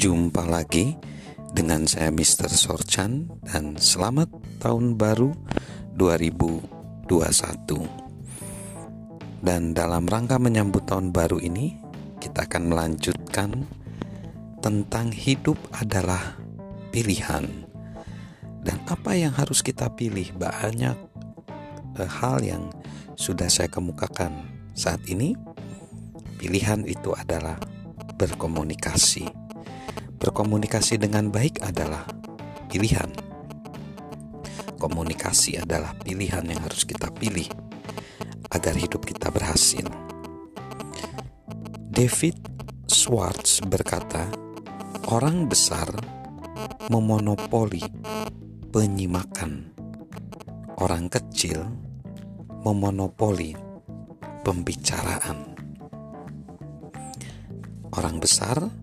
Jumpa lagi dengan saya Mr. Sorchan dan selamat tahun baru 2021. Dan dalam rangka menyambut tahun baru ini, kita akan melanjutkan tentang hidup adalah pilihan. Dan apa yang harus kita pilih? Banyak eh, hal yang sudah saya kemukakan saat ini. Pilihan itu adalah berkomunikasi Berkomunikasi dengan baik adalah pilihan. Komunikasi adalah pilihan yang harus kita pilih agar hidup kita berhasil. David Schwartz berkata, "Orang besar memonopoli penyimakan, orang kecil memonopoli pembicaraan." Orang besar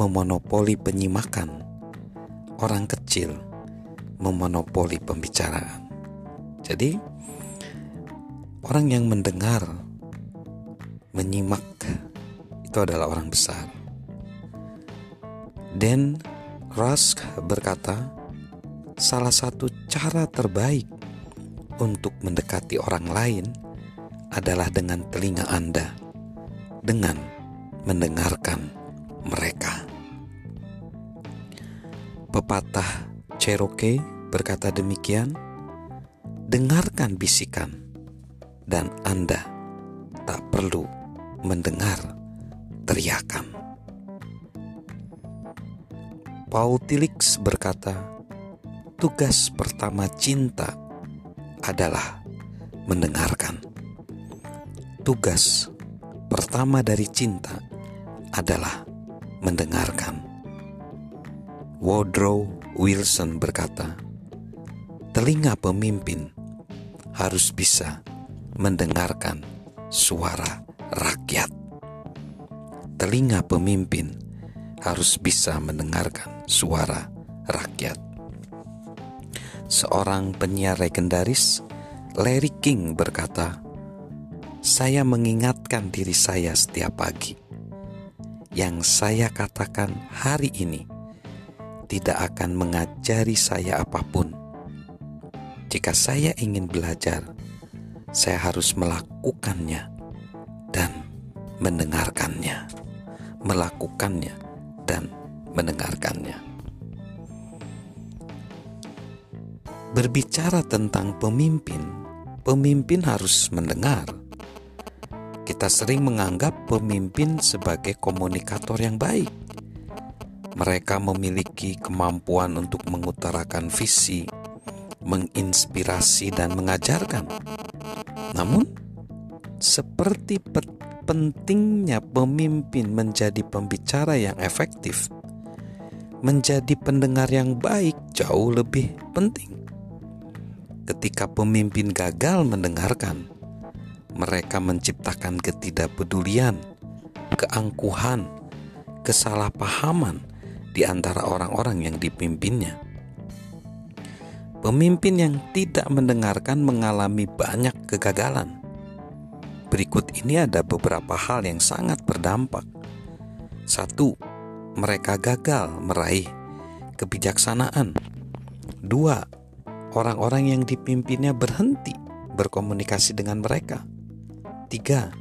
memonopoli penyimakan, orang kecil memonopoli pembicaraan. Jadi, orang yang mendengar, menyimak, itu adalah orang besar. Dan Rusk berkata, salah satu cara terbaik untuk mendekati orang lain adalah dengan telinga Anda, dengan mendengarkan mereka. Pepatah Cherokee berkata demikian, dengarkan bisikan dan Anda tak perlu mendengar teriakan. Paul Tillich berkata, tugas pertama cinta adalah mendengarkan. Tugas pertama dari cinta adalah mendengarkan. Woodrow Wilson berkata, "Telinga pemimpin harus bisa mendengarkan suara rakyat. Telinga pemimpin harus bisa mendengarkan suara rakyat." Seorang penyiar legendaris, Larry King berkata, "Saya mengingatkan diri saya setiap pagi. Yang saya katakan hari ini tidak akan mengajari saya apa pun. Jika saya ingin belajar, saya harus melakukannya dan mendengarkannya. Melakukannya dan mendengarkannya. Berbicara tentang pemimpin, pemimpin harus mendengar. Kita sering menganggap pemimpin sebagai komunikator yang baik mereka memiliki kemampuan untuk mengutarakan visi, menginspirasi, dan mengajarkan. Namun, seperti pentingnya pemimpin menjadi pembicara yang efektif, menjadi pendengar yang baik jauh lebih penting. Ketika pemimpin gagal mendengarkan, mereka menciptakan ketidakpedulian, keangkuhan, kesalahpahaman, di antara orang-orang yang dipimpinnya. Pemimpin yang tidak mendengarkan mengalami banyak kegagalan. Berikut ini ada beberapa hal yang sangat berdampak. Satu, mereka gagal meraih kebijaksanaan. Dua, orang-orang yang dipimpinnya berhenti berkomunikasi dengan mereka. Tiga,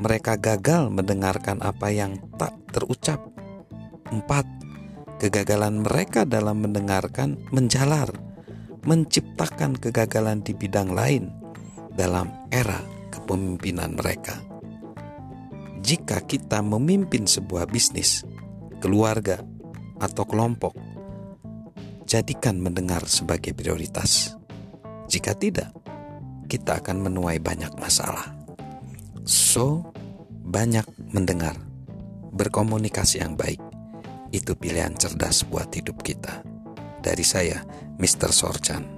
mereka gagal mendengarkan apa yang tak terucap. Empat, Kegagalan mereka dalam mendengarkan menjalar, menciptakan kegagalan di bidang lain dalam era kepemimpinan mereka. Jika kita memimpin sebuah bisnis, keluarga, atau kelompok, jadikan mendengar sebagai prioritas. Jika tidak, kita akan menuai banyak masalah. So, banyak mendengar, berkomunikasi yang baik, itu pilihan cerdas buat hidup kita. Dari saya, Mr. Sorchan.